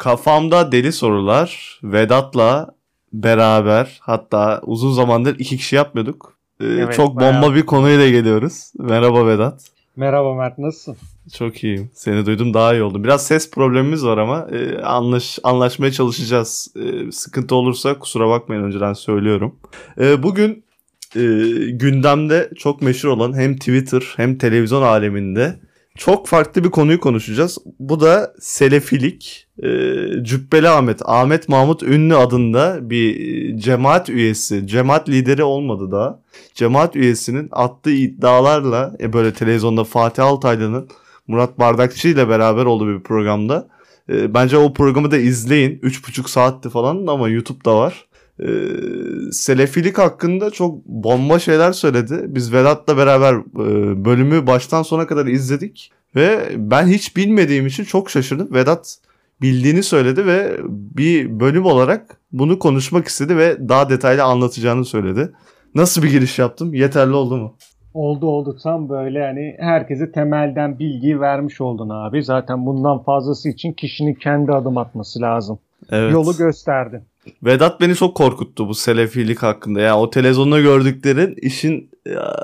Kafamda Deli Sorular Vedat'la beraber hatta uzun zamandır iki kişi yapmıyorduk. Ee, Evet, çok bomba bayağı. bir konuyla geliyoruz. Merhaba Vedat. Merhaba Mert nasılsın? Çok iyiyim. Seni duydum daha iyi oldu. Biraz ses problemimiz var ama e, anlaş anlaşmaya çalışacağız. E, sıkıntı olursa kusura bakmayın önceden söylüyorum. E, bugün e, gündemde çok meşhur olan hem Twitter hem televizyon aleminde çok farklı bir konuyu konuşacağız. Bu da Selefilik. E, Cübbeli Ahmet, Ahmet Mahmut Ünlü adında bir e, cemaat üyesi, cemaat lideri olmadı daha. Cemaat üyesinin attığı iddialarla e, böyle televizyonda Fatih Altaylı'nın Murat Bardakçı ile beraber olduğu bir programda. E, bence o programı da izleyin. 3,5 saatti falan ama YouTube'da var. E, Selefilik hakkında çok bomba şeyler söyledi. Biz Vedat'la beraber bölümü baştan sona kadar izledik. Ve ben hiç bilmediğim için çok şaşırdım. Vedat bildiğini söyledi ve bir bölüm olarak bunu konuşmak istedi ve daha detaylı anlatacağını söyledi. Nasıl bir giriş yaptım? Yeterli oldu mu? Oldu oldu tam böyle yani herkese temelden bilgiyi vermiş oldun abi. Zaten bundan fazlası için kişinin kendi adım atması lazım. Evet. Yolu gösterdin. Vedat beni çok korkuttu bu selefilik hakkında. Yani o televizyonda gördüklerin işin ya,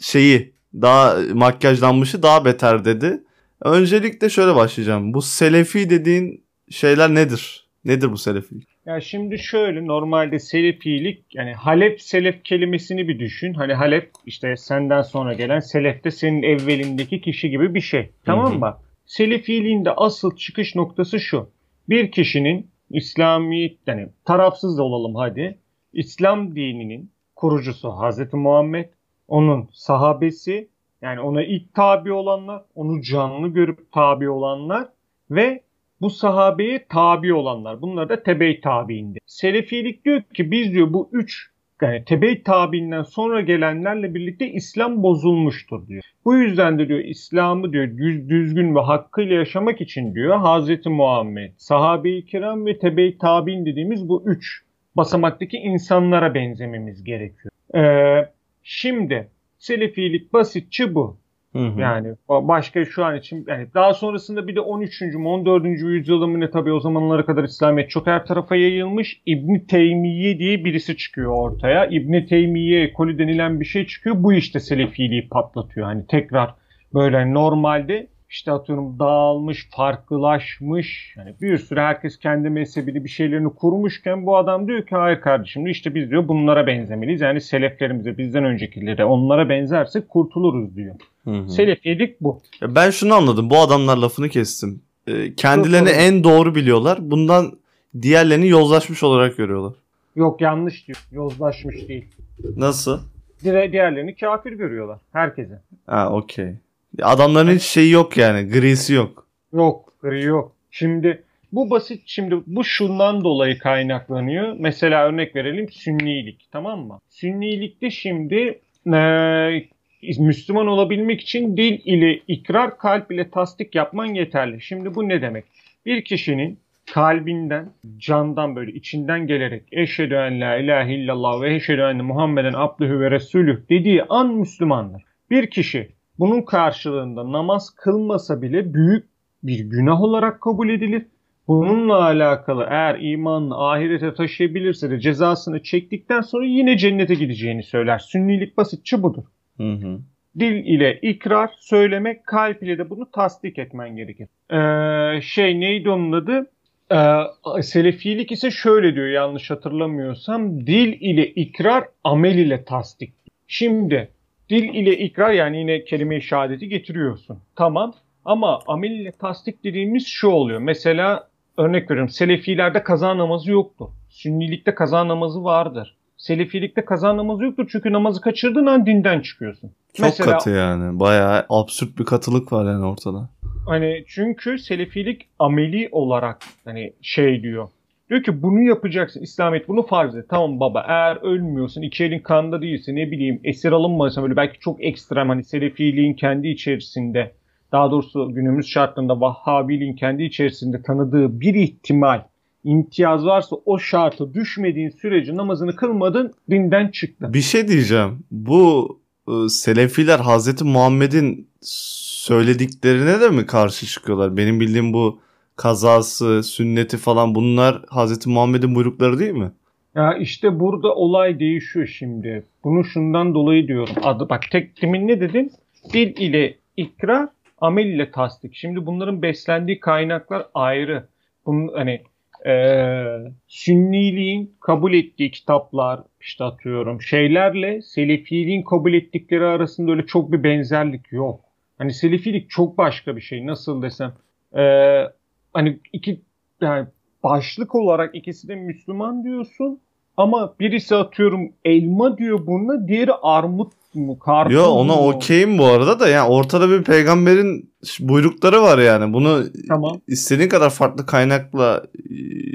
şeyi daha makyajlanmışı daha beter dedi. Öncelikle şöyle başlayacağım. Bu selefi dediğin şeyler nedir? Nedir bu selefilik? Ya şimdi şöyle normalde selefilik yani Halep selef kelimesini bir düşün. Hani Halep işte senden sonra gelen selef de senin evvelindeki kişi gibi bir şey. Tamam mı? Selefiliğin de asıl çıkış noktası şu. Bir kişinin İslami yani tarafsız da olalım hadi. İslam dininin kurucusu Hazreti Muhammed, onun sahabesi yani ona ilk tabi olanlar, onu canlı görüp tabi olanlar ve bu sahabeye tabi olanlar. Bunlar da tebe-i tabiinde. Selefilik diyor ki biz diyor bu üç yani tebe-i tabiinden sonra gelenlerle birlikte İslam bozulmuştur diyor. Bu yüzden de diyor İslam'ı diyor düz, düzgün ve hakkıyla yaşamak için diyor Hazreti Muhammed, sahabe-i kiram ve tebe-i tabiin dediğimiz bu üç basamaktaki insanlara benzememiz gerekiyor. Ee, şimdi Selefilik basitçe bu. Hı hı. Yani ba- başka şu an için yani daha sonrasında bir de 13. mü 14. yüzyılda mı ne tabii o zamanlara kadar İslamiyet çok her tarafa yayılmış. İbn Teymiye diye birisi çıkıyor ortaya. İbn Teymiye ekolü denilen bir şey çıkıyor. Bu işte Selefiliği patlatıyor. Hani tekrar böyle normalde işte atıyorum dağılmış, farklılaşmış. Yani bir sürü herkes kendi mezhebini bir şeylerini kurmuşken bu adam diyor ki hayır kardeşim işte biz diyor bunlara benzemeliyiz. Yani seleflerimize bizden öncekilere onlara benzersek kurtuluruz diyor. Hı hı. Selefilik bu. Ben şunu anladım. Bu adamlar lafını kestim. Ee, kendilerini en doğru biliyorlar. Bundan diğerlerini yozlaşmış olarak görüyorlar. Yok yanlış diyor. Yozlaşmış değil. Nasıl? Diğerlerini kafir görüyorlar. Herkese. Ha okey. Adamların hiç şeyi yok yani. Grisi yok. Yok. Gri yok. Şimdi bu basit şimdi bu şundan dolayı kaynaklanıyor. Mesela örnek verelim sünnilik tamam mı? Sünnilikte şimdi eee, Müslüman olabilmek için dil ile ikrar, kalp ile tasdik yapman yeterli. Şimdi bu ne demek? Bir kişinin kalbinden, candan böyle içinden gelerek eşhedü en la ilahe illallah ve eşhedü enne Muhammeden abdühü ve resulüh dediği an Müslümandır. Bir kişi bunun karşılığında namaz kılmasa bile büyük bir günah olarak kabul edilir. Bununla alakalı eğer imanını ahirete taşıyabilirse de cezasını çektikten sonra yine cennete gideceğini söyler. Sünnilik basitçe budur. Hı hı. Dil ile ikrar, söylemek, kalp ile de bunu tasdik etmen gerekir. Ee, şey neydi onun adı? Ee, Selefilik ise şöyle diyor yanlış hatırlamıyorsam. Dil ile ikrar, amel ile tasdik. Şimdi dil ile ikrar yani yine kelime-i şehadeti getiriyorsun. Tamam ama amel ile tasdik dediğimiz şu oluyor. Mesela örnek veriyorum Selefilerde kaza namazı yoktur. Sünnilikte kaza namazı vardır. Selefilikte kaza namazı yoktur çünkü namazı kaçırdığın an dinden çıkıyorsun. Çok Mesela- katı yani. Bayağı absürt bir katılık var yani ortada. Hani çünkü selefilik ameli olarak hani şey diyor. Diyor ki bunu yapacaksın. İslamiyet bunu farz et. Tamam baba eğer ölmüyorsun, iki elin kanda değilse ne bileyim esir alınmadıysan böyle belki çok ekstrem hani selefiliğin kendi içerisinde daha doğrusu günümüz şartlarında Vahhabiliğin kendi içerisinde tanıdığı bir ihtimal imtiyaz varsa o şartı düşmediğin sürece namazını kılmadın dinden çıktın. Bir şey diyeceğim. Bu e, Selefiler Hazreti Muhammed'in söylediklerine de mi karşı çıkıyorlar? Benim bildiğim bu kazası, sünneti falan bunlar Hazreti Muhammed'in buyrukları değil mi? Ya işte burada olay değişiyor şimdi. Bunu şundan dolayı diyorum. Adı bak tek demin ne dedim? Dil ile ikrar, amel ile tasdik. Şimdi bunların beslendiği kaynaklar ayrı. Bunun hani e, sünniliğin kabul ettiği kitaplar işte atıyorum şeylerle selefiliğin kabul ettikleri arasında öyle çok bir benzerlik yok. Hani selefilik çok başka bir şey. Nasıl desem e, hani iki yani başlık olarak ikisi de Müslüman diyorsun ama birisi atıyorum elma diyor buna diğeri armut mu karpuz Yo ona okeyim bu arada da yani ortada bir peygamberin buyrukları var yani. Bunu tamam. istediğin kadar farklı kaynakla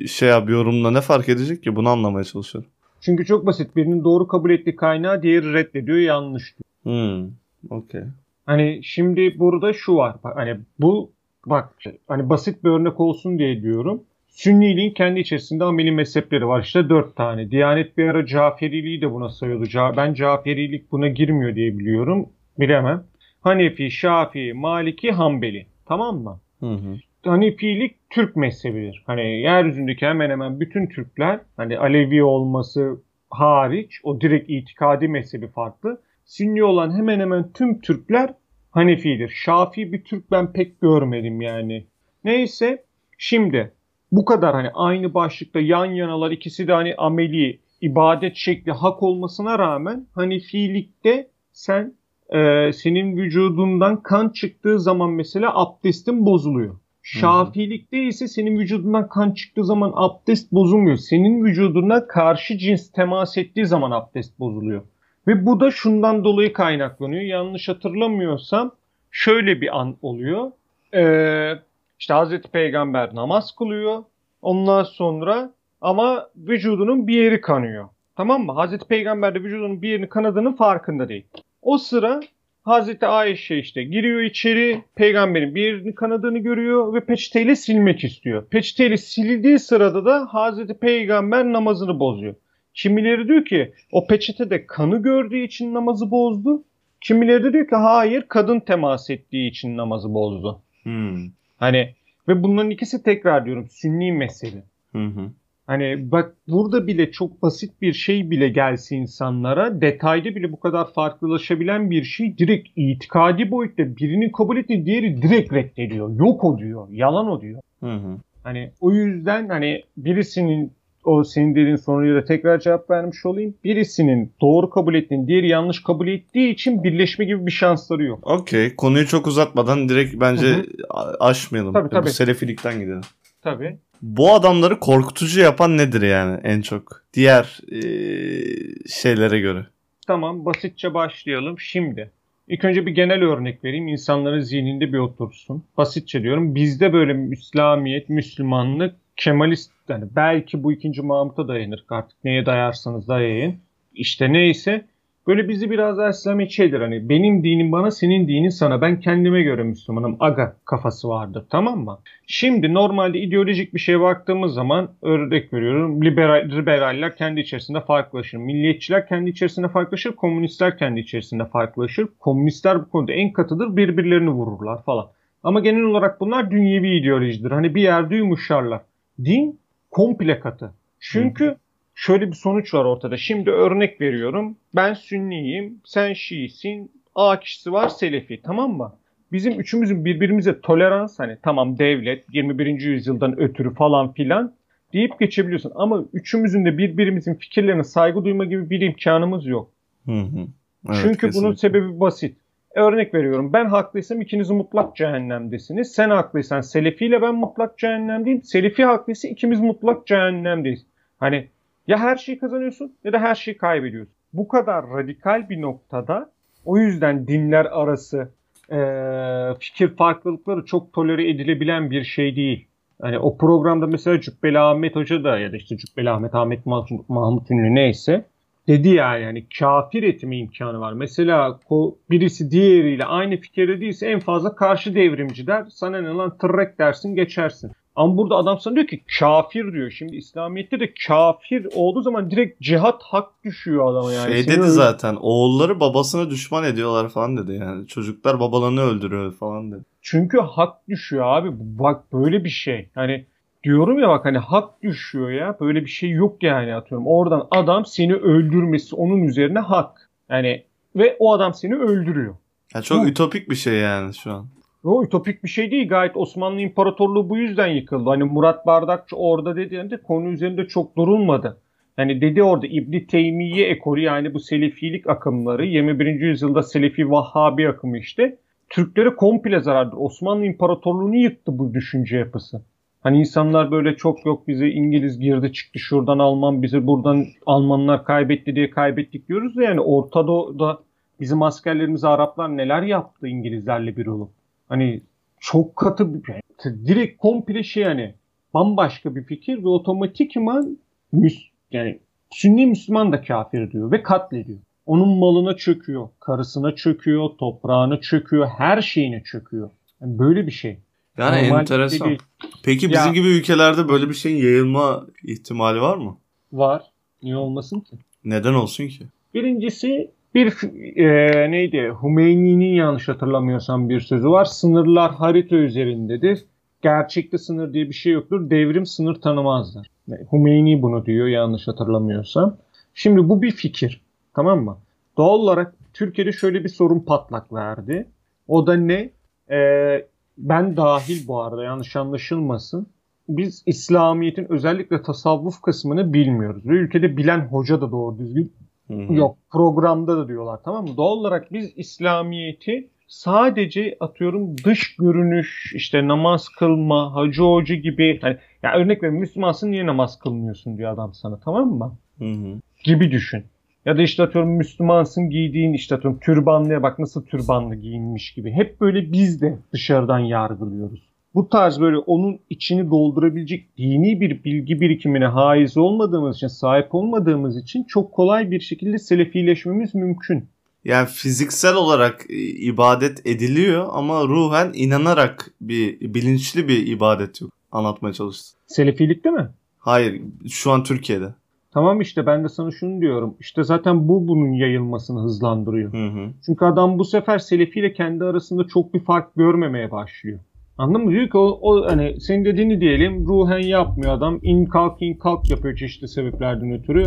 şey yap yorumla ne fark edecek ki bunu anlamaya çalışıyorum. Çünkü çok basit. Birinin doğru kabul ettiği kaynağı diğeri reddediyor yanlış diyor. Hmm. Okey. Hani şimdi burada şu var. Hani bu bak hani basit bir örnek olsun diye diyorum. Sünniliğin kendi içerisinde ameli mezhepleri var. İşte dört tane. Diyanet bir ara Caferiliği de buna sayıyordu. Ben Caferilik buna girmiyor diye biliyorum. Bilemem. Hanefi, Şafii, Maliki, Hanbeli. Tamam mı? Hı hı. Hanefilik Türk mezhebidir. Hani yeryüzündeki hemen hemen bütün Türkler hani Alevi olması hariç o direkt itikadi mezhebi farklı. Sünni olan hemen hemen tüm Türkler Hanefidir. Şafii bir Türk ben pek görmedim yani. Neyse şimdi bu kadar hani aynı başlıkta yan yanalar ikisi de hani ameli ibadet şekli hak olmasına rağmen fiilikte sen e, senin vücudundan kan çıktığı zaman mesela abdestin bozuluyor. Şafilikte ise senin vücudundan kan çıktığı zaman abdest bozulmuyor. Senin vücuduna karşı cins temas ettiği zaman abdest bozuluyor. Ve bu da şundan dolayı kaynaklanıyor. Yanlış hatırlamıyorsam şöyle bir an oluyor. Ee, işte Hazreti Peygamber namaz kılıyor. Ondan sonra ama vücudunun bir yeri kanıyor. Tamam mı? Hazreti Peygamber de vücudunun bir yerini kanadığının farkında değil. O sıra Hazreti Ayşe işte giriyor içeri peygamberin bir yerini kanadığını görüyor ve peçeteyle silmek istiyor. Peçeteyle sildiği sırada da Hazreti Peygamber namazını bozuyor. Kimileri diyor ki o peçetede kanı gördüğü için namazı bozdu. Kimileri de diyor ki hayır kadın temas ettiği için namazı bozdu. Hmm. Hani ve bunların ikisi tekrar diyorum sünni mesele. Hı hı. Hani bak burada bile çok basit bir şey bile gelse insanlara detayda bile bu kadar farklılaşabilen bir şey direkt itikadi boyutta birinin kabul ettiği diğeri direkt reddediyor. Yok o diyor. Yalan o diyor. Hı hı. Hani o yüzden hani birisinin o senin dediğin soruya da tekrar cevap vermiş olayım. Birisinin doğru kabul ettiğini, diğeri yanlış kabul ettiği için birleşme gibi bir şansları yok. Okey. Konuyu çok uzatmadan direkt bence Hı-hı. aşmayalım. Tabii, tabii. Bu selefilikten gidelim. Tabii. Bu adamları korkutucu yapan nedir yani en çok? Diğer e, şeylere göre. Tamam basitçe başlayalım. Şimdi ilk önce bir genel örnek vereyim. İnsanların zihninde bir otursun. Basitçe diyorum. Bizde böyle İslamiyet, Müslümanlık Kemalist yani belki bu ikinci Mahmut'a dayanır artık neye dayarsanız dayayın. İşte neyse böyle bizi biraz daha İslami şeydir hani benim dinim bana senin dinin sana ben kendime göre Müslümanım aga kafası vardır tamam mı? Şimdi normalde ideolojik bir şeye baktığımız zaman örnek veriyorum liberal, liberaller kendi içerisinde farklılaşır. Milliyetçiler kendi içerisinde farklılaşır. Komünistler kendi içerisinde farklılaşır. Komünistler bu konuda en katıdır birbirlerini vururlar falan. Ama genel olarak bunlar dünyevi ideolojidir. Hani bir yerde yumuşarlar din komple katı. Çünkü Hı. şöyle bir sonuç var ortada. Şimdi örnek veriyorum. Ben Sünniyim, sen Şiisin, A kişisi var Selefi tamam mı? Bizim üçümüzün birbirimize tolerans hani tamam devlet 21. yüzyıldan ötürü falan filan deyip geçebiliyorsun. Ama üçümüzün de birbirimizin fikirlerine saygı duyma gibi bir imkanımız yok. Hı hı. Evet, Çünkü kesinlikle. bunun sebebi basit. Örnek veriyorum ben haklıysam ikiniz mutlak cehennemdesiniz. Sen haklıysan Selefi ben mutlak cehennemdeyim. Selefi haklıysa ikimiz mutlak cehennemdeyiz. Hani ya her şeyi kazanıyorsun ya da her şeyi kaybediyorsun. Bu kadar radikal bir noktada o yüzden dinler arası e, fikir farklılıkları çok tolere edilebilen bir şey değil. Hani o programda mesela Cübbeli Ahmet Hoca da ya da işte Cübbeli Ahmet, Ahmet Mahmut Ünlü neyse dedi yani yani kafir etme imkanı var. Mesela birisi diğeriyle aynı fikirde değilse en fazla karşı devrimci der. Sana ne lan tırrek dersin geçersin. Ama burada adam sana diyor ki kafir diyor. Şimdi İslamiyet'te de kafir olduğu zaman direkt cihat hak düşüyor adama yani. Şey Seni dedi zaten oğulları babasına düşman ediyorlar falan dedi yani. Çocuklar babalarını öldürüyor falan dedi. Çünkü hak düşüyor abi. Bak böyle bir şey. Hani diyorum ya bak hani hak düşüyor ya. Böyle bir şey yok yani atıyorum. Oradan adam seni öldürmesi onun üzerine hak. Yani ve o adam seni öldürüyor. Ya çok Bu- ütopik bir şey yani şu an. O ütopik bir şey değil. Gayet Osmanlı İmparatorluğu bu yüzden yıkıldı. Hani Murat Bardakçı orada dediğinde konu üzerinde çok durulmadı. Yani dedi orada İbni Teymiye ekolü yani bu Selefilik akımları 21. yüzyılda Selefi Vahhabi akımı işte Türklere komple zarardır. Osmanlı İmparatorluğu'nu yıktı bu düşünce yapısı. Hani insanlar böyle çok yok bize İngiliz girdi çıktı şuradan Alman bizi buradan Almanlar kaybetti diye kaybettik diyoruz da yani Orta Doğu'da bizim askerlerimize Araplar neler yaptı İngilizlerle bir olup. Hani çok katı bir direkt komple şey yani bambaşka bir fikir ve otomatikman müs yani Sünni Müslüman da kafir diyor ve katlediyor. Onun malına çöküyor, karısına çöküyor, toprağına çöküyor, her şeyine çöküyor. Yani böyle bir şey. Yani Normal şey enteresan. değil. Peki bizim Ya- gibi ülkelerde böyle bir şeyin yayılma ihtimali var mı? Var. Niye olmasın ki? Neden olsun ki? Birincisi bir e, neydi? Hümeyni'nin yanlış hatırlamıyorsam bir sözü var. Sınırlar harita üzerindedir. Gerçekte sınır diye bir şey yoktur. Devrim sınır tanımazlar. Hümeyni bunu diyor yanlış hatırlamıyorsam. Şimdi bu bir fikir. Tamam mı? Doğal olarak Türkiye'de şöyle bir sorun patlak verdi. O da ne? Ee, ben dahil bu arada yanlış anlaşılmasın. Biz İslamiyet'in özellikle tasavvuf kısmını bilmiyoruz. Ve ülkede bilen hoca da doğru düzgün Hı hı. Yok programda da diyorlar tamam mı? Doğal olarak biz İslamiyet'i sadece atıyorum dış görünüş işte namaz kılma, hacı hoca gibi hani ya örnek veriyorum Müslümansın niye namaz kılmıyorsun diyor adam sana tamam mı? Hı hı. Gibi düşün. Ya da işte atıyorum Müslümansın giydiğin işte atıyorum türbanlıya bak nasıl türbanlı giyinmiş gibi. Hep böyle biz de dışarıdan yargılıyoruz. Bu tarz böyle onun içini doldurabilecek dini bir bilgi birikimine haiz olmadığımız için, sahip olmadığımız için çok kolay bir şekilde selefileşmemiz mümkün. Yani fiziksel olarak e, ibadet ediliyor ama ruhen inanarak bir bilinçli bir ibadet yok. Anlatmaya çalıştım. Selefilik değil mi? Hayır şu an Türkiye'de. Tamam işte ben de sana şunu diyorum. İşte zaten bu bunun yayılmasını hızlandırıyor. Hı hı. Çünkü adam bu sefer Selefi ile kendi arasında çok bir fark görmemeye başlıyor. Anladın mı? Diyor ki o, o hani senin dediğini diyelim ruhen yapmıyor adam. in kalk in kalk yapıyor çeşitli sebeplerden ötürü.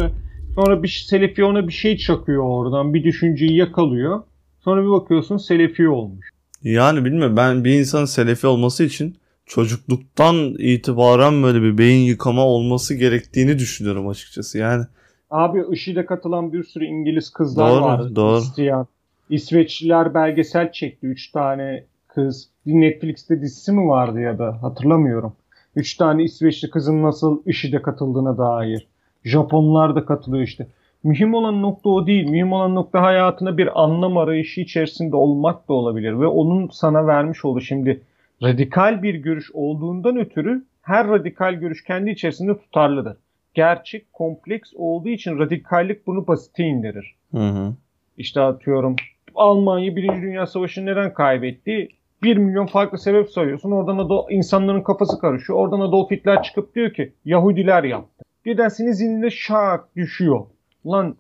Sonra bir Selefi ona bir şey çakıyor oradan. Bir düşünceyi yakalıyor. Sonra bir bakıyorsun Selefi olmuş. Yani bilmiyorum ben bir insanın selefi olması için çocukluktan itibaren böyle bir beyin yıkama olması gerektiğini düşünüyorum açıkçası. Yani Abi IŞİD'e katılan bir sürü İngiliz kızlar Doğru, vardı. doğru. Hristiyan. İsveçliler belgesel çekti. Üç tane kız. Netflix'te dizisi mi vardı ya da hatırlamıyorum. Üç tane İsveçli kızın nasıl IŞİD'e katıldığına dair. Japonlar da katılıyor işte. Mühim olan nokta o değil. Mühim olan nokta hayatına bir anlam arayışı içerisinde olmak da olabilir. Ve onun sana vermiş olduğu şimdi radikal bir görüş olduğundan ötürü her radikal görüş kendi içerisinde tutarlıdır. Gerçek kompleks olduğu için radikallik bunu basite indirir. hı hı. İşte atıyorum Almanya Birinci Dünya Savaşı'nı neden kaybetti? 1 milyon farklı sebep sayıyorsun. Oradan da insanların kafası karışıyor. Oradan Adolf Hitler çıkıp diyor ki Yahudiler yaptı. Birden senin zihninde şak düşüyor. Lan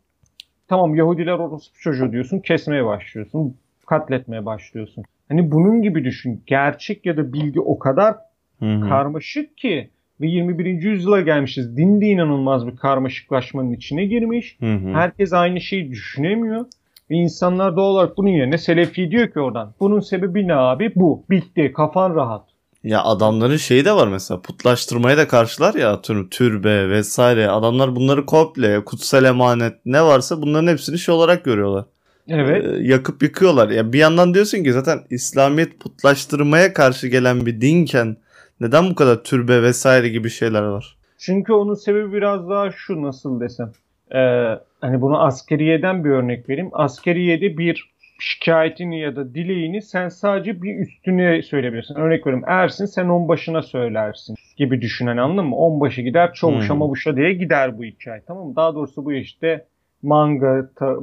tamam Yahudiler orospu çocuğu diyorsun. Kesmeye başlıyorsun. Katletmeye başlıyorsun. Hani bunun gibi düşün. Gerçek ya da bilgi o kadar Hı hı. karmaşık ki ve 21. yüzyıla gelmişiz. Din de inanılmaz bir karmaşıklaşmanın içine girmiş. Hı hı. Herkes aynı şeyi düşünemiyor. Ve insanlar doğal olarak bunun yerine Selefi diyor ki oradan. Bunun sebebi ne abi? Bu. Bitti. Kafan rahat. Ya adamların şeyi de var mesela putlaştırmaya da karşılar ya atıyorum türbe vesaire. Adamlar bunları komple kutsal emanet ne varsa bunların hepsini şey olarak görüyorlar. Evet. Yakıp yıkıyorlar. Ya bir yandan diyorsun ki zaten İslamiyet putlaştırmaya karşı gelen bir dinken neden bu kadar türbe vesaire gibi şeyler var? Çünkü onun sebebi biraz daha şu nasıl desem. Ee, hani bunu askeriyeden bir örnek vereyim. Askeriyede bir şikayetini ya da dileğini sen sadece bir üstüne söyleyebilirsin. Örnek veriyorum Ersin sen on başına söylersin gibi düşünen anladın mı? On başı gider çavuşa Hmm. mavuşa diye gider bu hikaye tamam mı? Daha doğrusu bu işte manga ta-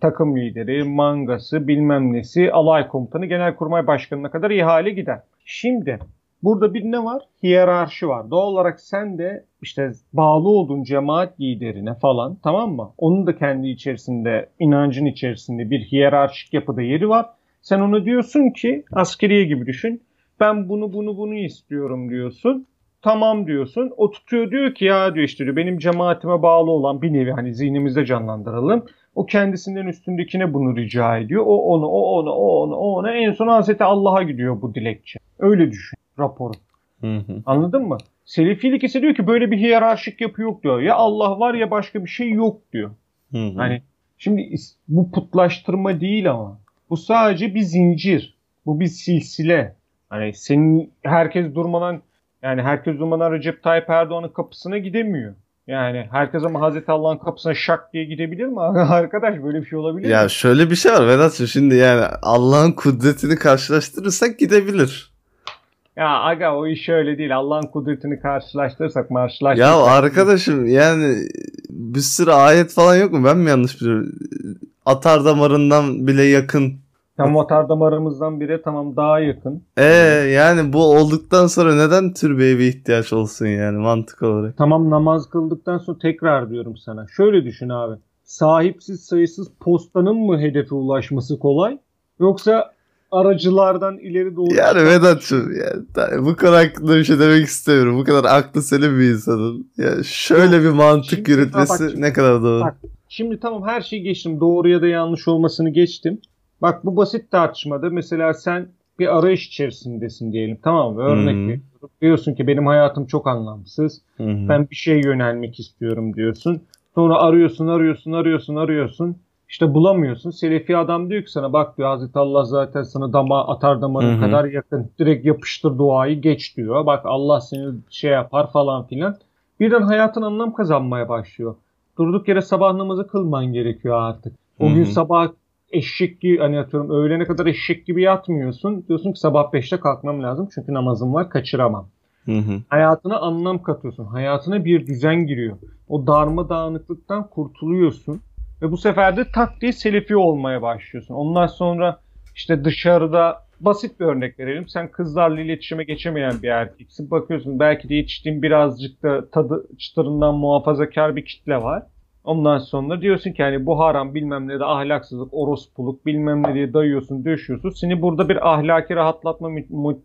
takım lideri, mangası bilmem nesi, alay komutanı, genelkurmay başkanına kadar ihale gider. Şimdi Burada bir ne var? Hiyerarşi var. Doğal olarak sen de işte bağlı olduğun cemaat liderine falan tamam mı? Onun da kendi içerisinde, inancın içerisinde bir hiyerarşik yapıda yeri var. Sen ona diyorsun ki askeriye gibi düşün. Ben bunu bunu bunu istiyorum diyorsun. Tamam diyorsun. O tutuyor diyor ki ya diyor işte diyor, benim cemaatime bağlı olan bir nevi hani zihnimizde canlandıralım. O kendisinden üstündekine bunu rica ediyor. O onu, o onu, o onu, o ona. En son Hazreti Allah'a gidiyor bu dilekçe. Öyle düşün raporu. Hı hı. Anladın mı? Selefilik ise diyor ki böyle bir hiyerarşik yapı yok diyor. Ya Allah var ya başka bir şey yok diyor. Hı hı. Hani şimdi bu putlaştırma değil ama. Bu sadece bir zincir. Bu bir silsile. Hani senin herkes durmadan yani herkes durmadan Recep Tayyip Erdoğan'ın kapısına gidemiyor. Yani herkes ama Hazreti Allah'ın kapısına şak diye gidebilir mi? Arkadaş böyle bir şey olabilir Ya mi? şöyle bir şey var Vedat'cığım şimdi yani Allah'ın kudretini karşılaştırırsak gidebilir. Ya aga o iş öyle değil. Allah'ın kudretini karşılaştırırsak marşlaştırırsak. Ya arkadaşım yani bir sürü ayet falan yok mu? Ben mi yanlış biliyorum? Atar damarından bile yakın. Tam motor damarımızdan biri tamam daha yakın. E yani bu olduktan sonra neden türbeye bir ihtiyaç olsun yani mantık olarak? Tamam namaz kıldıktan sonra tekrar diyorum sana. Şöyle düşün abi. Sahipsiz sayısız postanın mı hedefe ulaşması kolay? Yoksa aracılardan ileri doğru Yani Vedat'cığım yani, bu konu hakkında bir şey demek istemiyorum. Bu kadar aklı selim bir insanın. Ya şöyle bir mantık Şimdi- yürütmesi bak şimdi- ne kadar doğru. Bak. Şimdi tamam her şeyi geçtim. Doğru ya da yanlış olmasını geçtim. Bak bu basit tartışmada mesela sen bir arayış içerisindesin diyelim. Tamam mı? Örnek Hmm. Diyorsun ki benim hayatım çok anlamsız. Hı. Ben bir şeye yönelmek istiyorum diyorsun. Sonra arıyorsun, arıyorsun, arıyorsun, arıyorsun. İşte bulamıyorsun. Selefi adam diyor ki sana bak diyor Hazreti Allah zaten sana dama atar damarın kadar yakın. Direkt yapıştır duayı geç diyor. Bak Allah seni şey yapar falan filan. Birden hayatın anlam kazanmaya başlıyor. Durduk yere sabah namazı kılman gerekiyor artık. O Hı gün sabah eşek gibi hani atıyorum öğlene kadar eşek gibi yatmıyorsun. Diyorsun ki sabah 5'te kalkmam lazım çünkü namazım var kaçıramam. Hı hı. Hayatına anlam katıyorsun. Hayatına bir düzen giriyor. O darmadağınıklıktan kurtuluyorsun. Ve bu sefer de tak diye selefi olmaya başlıyorsun. Ondan sonra işte dışarıda basit bir örnek verelim. Sen kızlarla iletişime geçemeyen bir erkeksin. Bakıyorsun belki de yetiştiğin birazcık da tadı çıtırından muhafazakar bir kitle var. Ondan sonra diyorsun ki hani bu haram bilmem ne de ahlaksızlık, orospuluk bilmem ne diye dayıyorsun, döşüyorsun. Seni burada bir ahlaki rahatlatma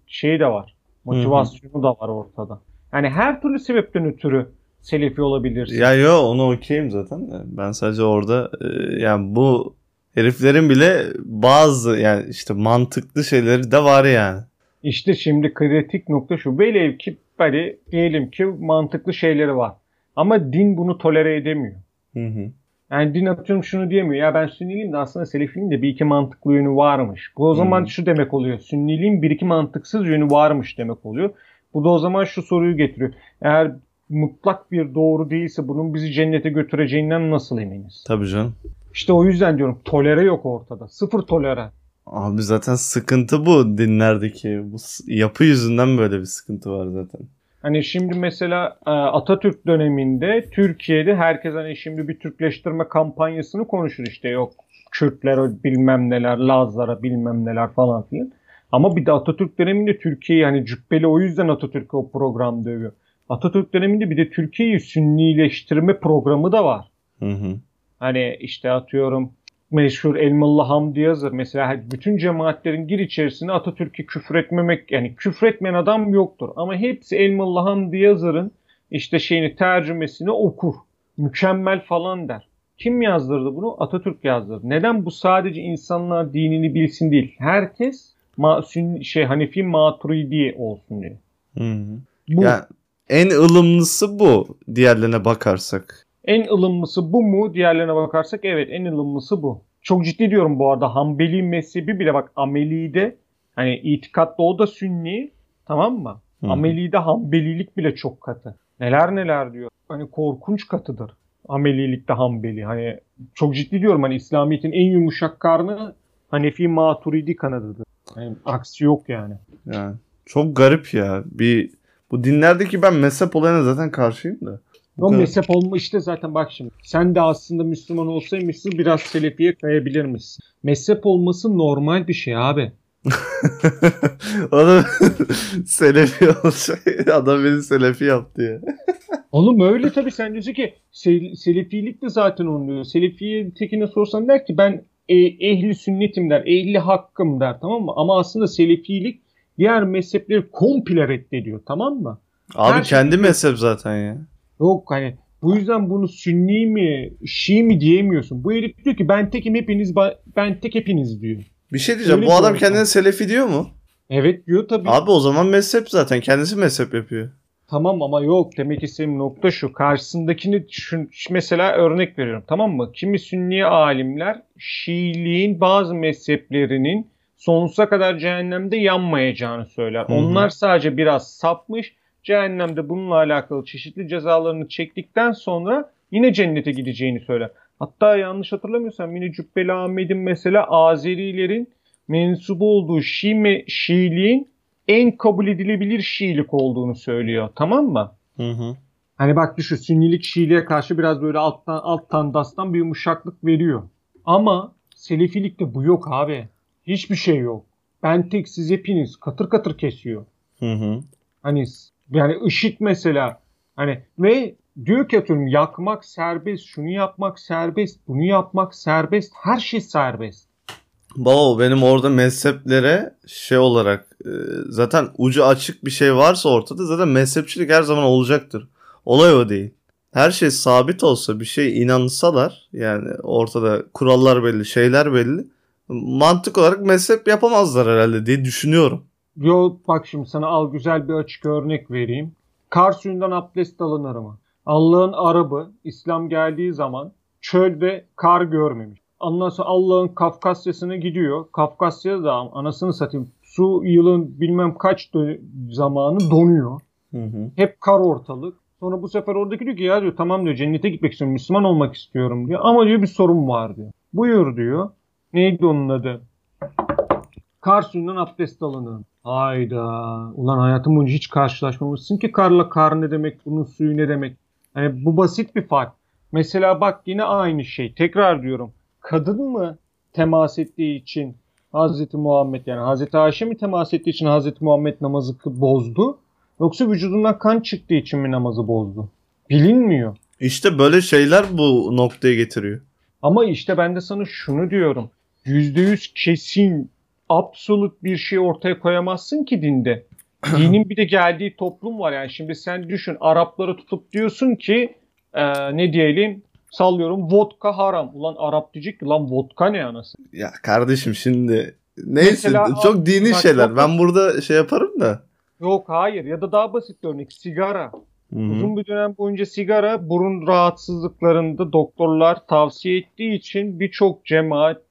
şeyi de var. Motivasyonu da var ortada. Yani her türlü sebepten ötürü selefi olabilirsin. Ya yo onu okeyim zaten. Ben sadece orada e, yani bu heriflerin bile bazı yani işte mantıklı şeyleri de var yani. İşte şimdi kritik nokta şu. Velev ki hani diyelim ki mantıklı şeyleri var. Ama din bunu tolere edemiyor. Hı hı. Yani din atıyorum şunu diyemiyor. Ya ben sünniliyim de aslında selefiliğin de bir iki mantıklı yönü varmış. Bu o zaman Hmm. şu demek oluyor. Sünniliğin bir iki mantıksız yönü varmış demek oluyor. Bu da o zaman şu soruyu getiriyor. Eğer mutlak bir doğru değilse bunun bizi cennete götüreceğinden nasıl eminiz? Tabii canım. İşte o yüzden diyorum tolere yok ortada. Sıfır tolere. Abi zaten sıkıntı bu dinlerdeki. Bu yapı yüzünden böyle bir sıkıntı var zaten. Hani şimdi mesela e, Atatürk döneminde Türkiye'de herkes hani şimdi bir Türkleştirme kampanyasını konuşur işte yok Kürtlere bilmem neler, Lazlara bilmem neler falan filan. Ama bir de Atatürk döneminde Türkiye'yi hani cübbeli o yüzden Atatürk o program dövüyor. Atatürk döneminde bir de Türkiye'yi sünnileştirme programı da var. Hı hı. Hani işte atıyorum meşhur Elmalı Hamdi Yazır mesela bütün cemaatlerin gir içerisine Atatürk'ü küfretmemek yani küfretmeyen adam yoktur. Ama hepsi Elmalı Hamdi Yazır'ın işte şeyini tercümesini okur. Mükemmel falan der. Kim yazdırdı bunu? Atatürk yazdırdı. Neden bu sadece insanlar dinini bilsin değil. Herkes ma şey Hanefi Maturidi olsun diye. Hı hı. Bu Yani en ılımlısı bu diğerlerine bakarsak. En ılımlısı bu mu? Diğerlerine bakarsak evet en ılımlısı bu. Çok ciddi diyorum bu arada. Hanbeli mezhebi bile bak Ameli'de hani itikatta o da sünni tamam mı? Hı. Ameli'de Hanbelilik bile çok katı. Neler neler diyor. Hani korkunç katıdır. Amelilikte Hanbeli. Hani çok ciddi diyorum hani İslamiyet'in en yumuşak karnı Hanefi Maturidi kanadıdır. Yani aksi yok yani. Yani çok garip ya. Bir bu dinlerdeki ben mezhep olayına zaten karşıyım da. O kadar- mezhep olma işte zaten bak şimdi. Sen de aslında Müslüman olsaymışsın biraz Selefiye kayabilir misin? Mezhep olması normal bir şey abi. Adam Selefi olacak. Adam beni Selefi yaptı ya. Oğlum öyle tabii sen diyorsun ki sel- Selefilik de zaten onu diyor. Selefiye tekine sorsan der ki ben e, ehli sünnetim der, ehli hakkım der tamam mı? Ama aslında Selefilik diğer mezhepleri komple reddediyor tamam mı? Abi Her şey- kendi mezhep zaten ya. Yok hani bu yüzden bunu Sünni mi, Şii mi diyemiyorsun. Bu herif diyor ki ben tekim hepiniz ben tek hepiniz diyor. Bir şey diyeceğim. Öyle bu adam kendine Selefi diyor mu? Evet diyor tabii. Abi o zaman mezhep zaten. Kendisi mezhep yapıyor. Tamam ama yok demek istediğim nokta şu. Karşısındakini şu, mesela örnek veriyorum tamam mı? Kimi Sünni alimler Şiiliğin bazı mezheplerinin sonsuza kadar cehennemde yanmayacağını söyler. Hı hı. Onlar sadece biraz sapmış. Cehennemde bununla alakalı çeşitli cezalarını çektikten sonra yine cennete gideceğini söyler. Hatta yanlış hatırlamıyorsam yine Cübbeli Ahmet'in mesela Azerilerin mensubu olduğu Şii Şiiliğin en kabul edilebilir Şiilik olduğunu söylüyor. Tamam mı? Hı hı. Hani bak düşün Sünnilik Şiiliğe karşı biraz böyle alttan alttan dastan bir yumuşaklık veriyor. Ama Selefilikte bu yok abi. Hiçbir şey yok. Ben tek siz hepiniz katır katır kesiyor. Hı hı. Hani yani IŞİD mesela hani ve diyor ki atıyorum yakmak serbest, şunu yapmak serbest, bunu yapmak serbest, her şey serbest. Baba benim orada mezheplere şey olarak e, zaten ucu açık bir şey varsa ortada zaten mezhepçilik her zaman olacaktır. Olay o değil. Her şey sabit olsa bir şey inansalar yani ortada kurallar belli şeyler belli mantık olarak mezhep yapamazlar herhalde diye düşünüyorum. Yo bak şimdi sana al güzel bir açık örnek vereyim. Kar suyundan abdest alınır mı? Allah'ın Arabı İslam geldiği zaman çölde kar görmemiş. Ondan sonra Allah'ın Kafkasya'sına gidiyor. Kafkasya'da da anasını satayım su yılın bilmem kaç zamanı donuyor. Hı hı. Hep kar ortalık. Sonra bu sefer oradaki diyor ki ya diyor tamam diyor cennete gitmek istiyorum Müslüman olmak istiyorum diyor. Ama diyor bir sorun var diyor. Buyur diyor. Neydi onun adı? Kar suyundan abdest alınır. Hayda. Ulan hayatım boyunca hiç karşılaşmamışsın ki karla kar ne demek, bunun suyu ne demek. Yani bu basit bir fark. Mesela bak yine aynı şey. Tekrar diyorum. Kadın mı temas ettiği için Hazreti Muhammed yani Hazreti Ayşe mi temas ettiği için Hazreti Muhammed namazı bozdu? Yoksa vücudundan kan çıktığı için mi namazı bozdu? Bilinmiyor. İşte böyle şeyler bu noktaya getiriyor. Ama işte ben de sana şunu diyorum. %100 kesin, absolut bir şey ortaya koyamazsın ki dinde. Dinin bir de geldiği toplum var yani. Şimdi sen düşün Arapları tutup diyorsun ki e, ne diyelim sallıyorum vodka haram. Ulan Arap diyecek ki lan vodka ne anası? Ya kardeşim şimdi neyse Mesela- çok dini Bak, şeyler. bak- Ben burada şey yaparım da. Yok hayır ya da daha basit bir örnek sigara. Hı hı. Uzun bir dönem boyunca sigara burun rahatsızlıklarında doktorlar tavsiye ettiği için birçok cemaat,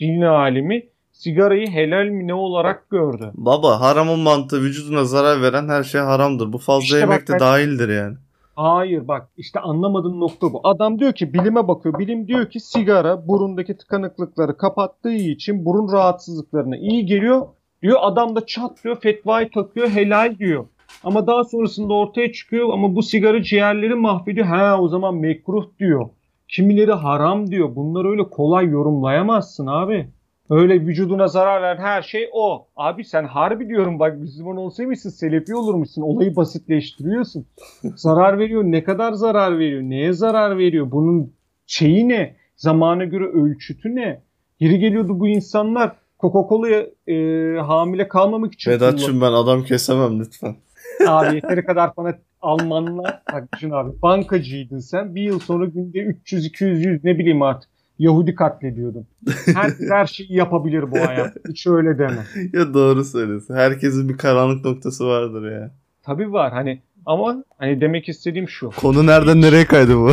din alimi sigarayı helal mi ne olarak gördü. Baba haramın mantığı vücuduna zarar veren her şey haramdır. Bu fazla İşte yemek de ben- dahildir yani. Hayır bak işte anlamadığın nokta bu. Adam diyor ki bilime bakıyor. Bilim diyor ki sigara burundaki tıkanıklıkları kapattığı için burun rahatsızlıklarına iyi geliyor. Diyor adam da çat diyor fetvayı takıyor helal diyor. Ama daha sonrasında ortaya çıkıyor ama bu sigara ciğerleri mahvediyor. Ha o zaman mekruh diyor. Kimileri haram diyor. Bunları öyle kolay yorumlayamazsın abi. Öyle vücuduna zarar veren her şey o. Abi sen harbi diyorum bak Müslüman olsaymışsın Selefi olurmuşsun. Olayı basitleştiriyorsun. zarar veriyor. Ne kadar zarar veriyor? Neye zarar veriyor? Bunun şeyi ne? Zamana göre ölçütü ne? Geri geliyordu bu insanlar Coca-Cola'ya e, hamile kalmamak için Vedat'cığım ben adam kesemem lütfen. Abi yeteri kadar bana Almanlar bak düşün abi bankacıydın sen bir yıl sonra günde 300 200 100 ne bileyim artık Yahudi katlediyordun. Her, her şeyi yapabilir bu hayat. Hiç öyle deme. ya doğru söylüyorsun. Herkesin bir karanlık noktası vardır ya. Tabii var hani ama hani demek istediğim şu. Konu nereden nereye kaydı bu?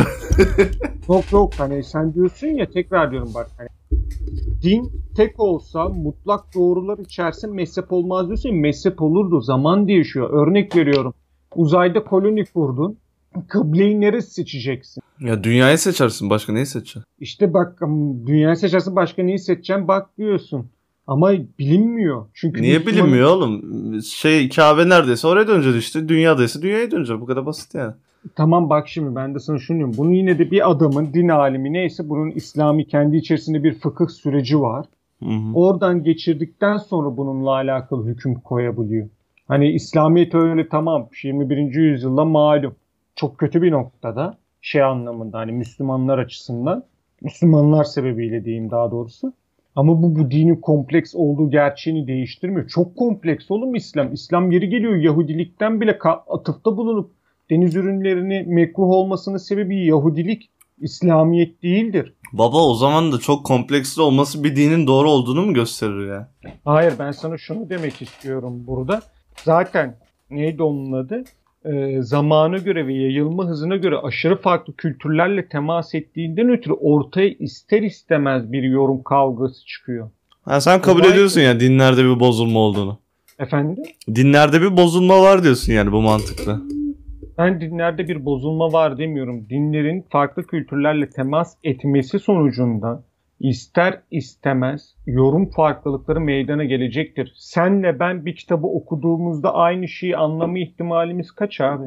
Yok yok hani sen diyorsun ya tekrar diyorum bak hani din tek olsa mutlak doğrular içerse mezhep olmaz diyorsun ya mezhep olurdu zaman değişiyor. Örnek veriyorum uzayda koloni kurdun kıbleyi neresi seçeceksin? ya dünyayı seçersin. Başka neyi seçeceksin? İşte bak dünyayı seçersin başka neyi seçeceksin bak diyorsun. Ama bilinmiyor. Çünkü Niye Müslüman- bilinmiyor oğlum? Şey Kabe neredeyse oraya döneceğiz işte. Dünyadaysa dünyaya döneceğiz. Bu kadar basit yani. Tamam bak şimdi ben de sana şunu diyorum. Bunu yine de bir adamın din alimi neyse bunun İslami kendi içerisinde bir fıkıh süreci var. Hı hı. Oradan geçirdikten sonra bununla alakalı hüküm koyabiliyor. Hani İslamiyet öyle tamam 21. yüzyılda malum. Çok kötü bir noktada şey anlamında hani Müslümanlar açısından. Müslümanlar sebebiyle diyeyim daha doğrusu. Ama bu bu dinin kompleks olduğu gerçeğini değiştirmiyor. Çok kompleks oğlum İslam. İslam yeri geliyor Yahudilikten bile atıfta bulunup deniz ürünlerini mekruh olmasının sebebi Yahudilik, İslamiyet değildir. Baba o zaman da çok kompleksli olması bir dinin doğru olduğunu mu gösterir ya? Hayır ben sana şunu demek istiyorum burada. Zaten neydi onun adı? Ee, zamana göre ve yayılma hızına göre aşırı farklı kültürlerle temas ettiğinden ötürü ortaya ister istemez bir yorum kavgası çıkıyor. Ha, sen kabul Olay... ediyorsun ya dinlerde bir bozulma olduğunu. Efendim? Dinlerde bir bozulma var diyorsun yani bu mantıkla. Ben dinlerde bir bozulma var demiyorum. Dinlerin farklı kültürlerle temas etmesi sonucunda ister istemez yorum farklılıkları meydana gelecektir. Senle ben bir kitabı okuduğumuzda aynı şeyi anlama ihtimalimiz kaç abi?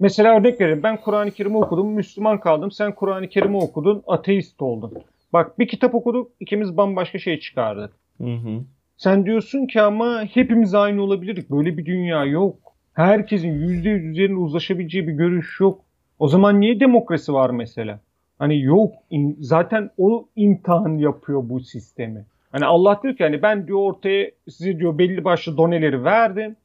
Mesela örnek vereyim. Ben Kur'an-ı Kerim'i okudum, Müslüman kaldım. Sen Kur'an-ı Kerim'i okudun, ateist oldun. Bak bir kitap okuduk, ikimiz bambaşka şey çıkardık. Hı hı. Sen diyorsun ki ama hepimiz aynı olabilirdik. Böyle bir dünya yok. Herkesin yüzde yüz üzerinde uzlaşabileceği bir görüş yok. O zaman niye demokrasi var mesela? Hani yok zaten o imtihan yapıyor bu sistemi. Hani Allah diyor ki hani ben diyor ortaya size diyor belli başlı doneleri verdim.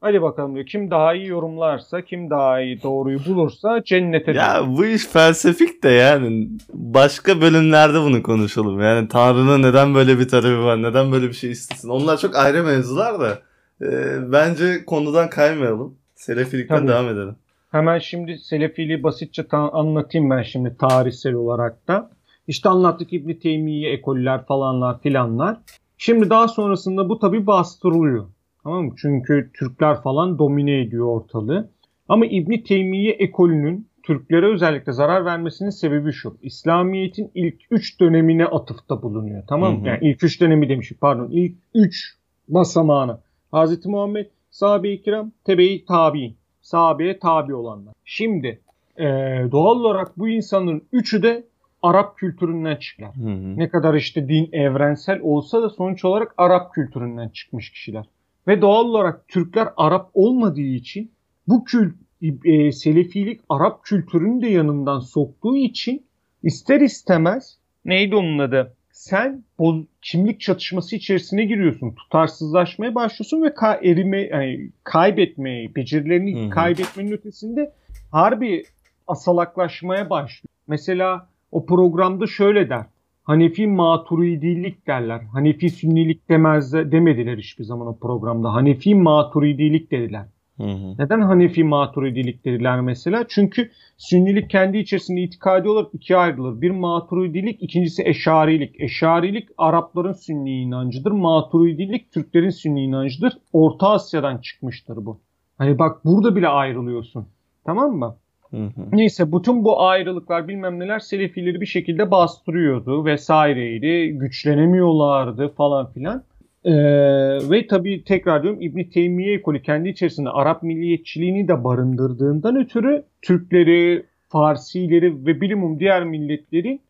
Hadi bakalım diyor kim daha iyi yorumlarsa, kim daha iyi doğruyu bulursa cennete Ya diyor. bu iş felsefik de yani başka bölümlerde bunu konuşalım. Yani Tanrı'nın neden böyle bir talebi var, neden böyle bir şey istesin. Onlar çok ayrı mevzular da e, bence konudan kaymayalım. Selefilikten Tabii. devam edelim. Hemen şimdi Selefiliği basitçe ta- anlatayım ben şimdi tarihsel olarak da. İşte anlattık İbn Teymiye ekoller falanlar filanlar. Şimdi daha sonrasında bu tabi bastırılıyor. Tamam mı? Çünkü Türkler falan domine ediyor ortalığı. Ama İbn Teymiye ekolünün Türklere özellikle zarar vermesinin sebebi şu. İslamiyet'in ilk 3 dönemine atıfta bulunuyor. Tamam mı? Yani ilk 3 dönemi demişim pardon. İlk 3 basamağını. Hazreti Muhammed, sahabe-i kiram, tebe-i tabi'in sahabeye tabi olanlar. Şimdi e, doğal olarak bu insanların üçü de Arap kültüründen. Hı hı. Ne kadar işte din evrensel olsa da sonuç olarak Arap kültüründen çıkmış kişiler. Ve doğal olarak Türkler Arap olmadığı için bu kült e, Selefilik Arap kültürünü de yanından soktuğu için ister istemez neydi onun adı? Sen boz, kimlik çatışması içerisine giriyorsun. Tutarsızlaşmaya başlıyorsun ve ka- erime, yani kaybetmeyi, becerilerini Hı-hı. kaybetmenin ötesinde harbi asalaklaşmaya başlıyor. Mesela o programda şöyle der. Hanefi maturidilik derler. Hanefi sünnilik demez demediler hiçbir zaman o programda. Hanefi maturidilik dediler. Hı hı. Neden Hanefi maturidilik dediler mesela? Çünkü Sünnilik kendi içerisinde itikadi olarak ikiye ayrılır. Bir maturidilik, ikincisi eşarilik. Eşarilik Arapların sünni inancıdır. Maturidilik Türklerin sünni inancıdır. Orta Asya'dan çıkmıştır bu. Hani bak burada bile ayrılıyorsun. Tamam mı? Hı hı. Neyse bütün bu ayrılıklar bilmem neler Selefileri bir şekilde bastırıyordu vesaireydi. Güçlenemiyorlardı falan filan. Ee, ve tabii tekrar diyorum İbn Teymiye ekolü kendi içerisinde Arap milliyetçiliğini de barındırdığından ötürü Türkleri, Farsileri ve bilimum diğer milletlerin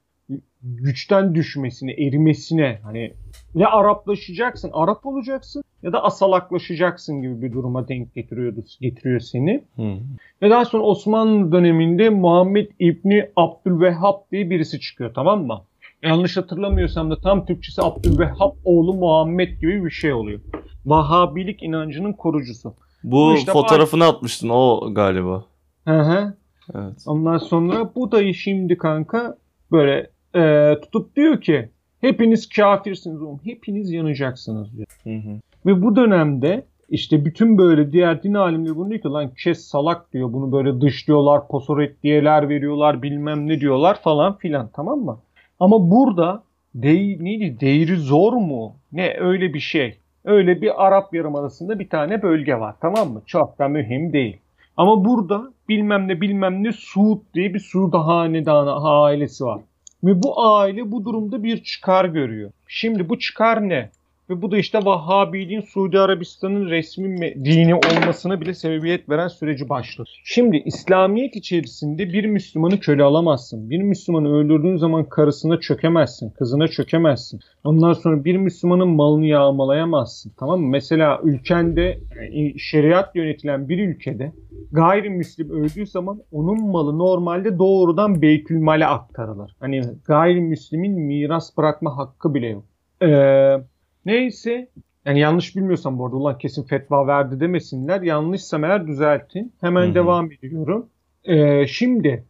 güçten düşmesine, erimesine hani ya Araplaşacaksın, Arap olacaksın ya da asalaklaşacaksın gibi bir duruma denk getiriyordu, getiriyor seni. Hmm. Ve daha sonra Osmanlı döneminde Muhammed İbni Abdülvehhab diye birisi çıkıyor tamam mı? Yanlış hatırlamıyorsam da tam Türkçesi Abdülvehhab oğlu Muhammed gibi bir şey oluyor. Vahabilik inancının korucusu. Bu, bu işte fotoğrafını var... atmıştın o galiba. Hı hı. Evet. Ondan sonra bu dayı şimdi kanka böyle e, tutup diyor ki hepiniz kafirsiniz oğlum. Hepiniz yanacaksınız diyor. Hı hı. Ve bu dönemde işte bütün böyle diğer din alimleri bunu diyor ki lan kes salak diyor. Bunu böyle dışlıyorlar, posoret diyeler veriyorlar bilmem ne diyorlar falan filan tamam mı? Ama burada dey, neydi? Değri zor mu? Ne öyle bir şey. Öyle bir Arap Yarımadası'nda bir tane bölge var tamam mı? Çok da mühim değil. Ama burada bilmem ne bilmem ne Suud diye bir Suud hanedanı ailesi var. Ve bu aile bu durumda bir çıkar görüyor. Şimdi bu çıkar ne? Ve bu da işte Vahhabiliğin Suudi Arabistan'ın resmi dini olmasına bile sebebiyet veren süreci başladı. Şimdi İslamiyet içerisinde bir Müslümanı köle alamazsın. Bir Müslümanı öldürdüğün zaman karısına çökemezsin, kızına çökemezsin. Ondan sonra bir Müslümanın malını yağmalayamazsın. Tamam mı? Mesela ülkende yani şeriat yönetilen bir ülkede gayrimüslim öldüğü zaman onun malı normalde doğrudan Beytülmal'e aktarılır. Hani gayrimüslimin miras bırakma hakkı bile yok. Eee Neyse yani yanlış bilmiyorsam bu arada ulan kesin fetva verdi demesinler. Yanlışsam eğer düzeltin. Hemen Hı-hı. devam ediyorum. Ee, şimdi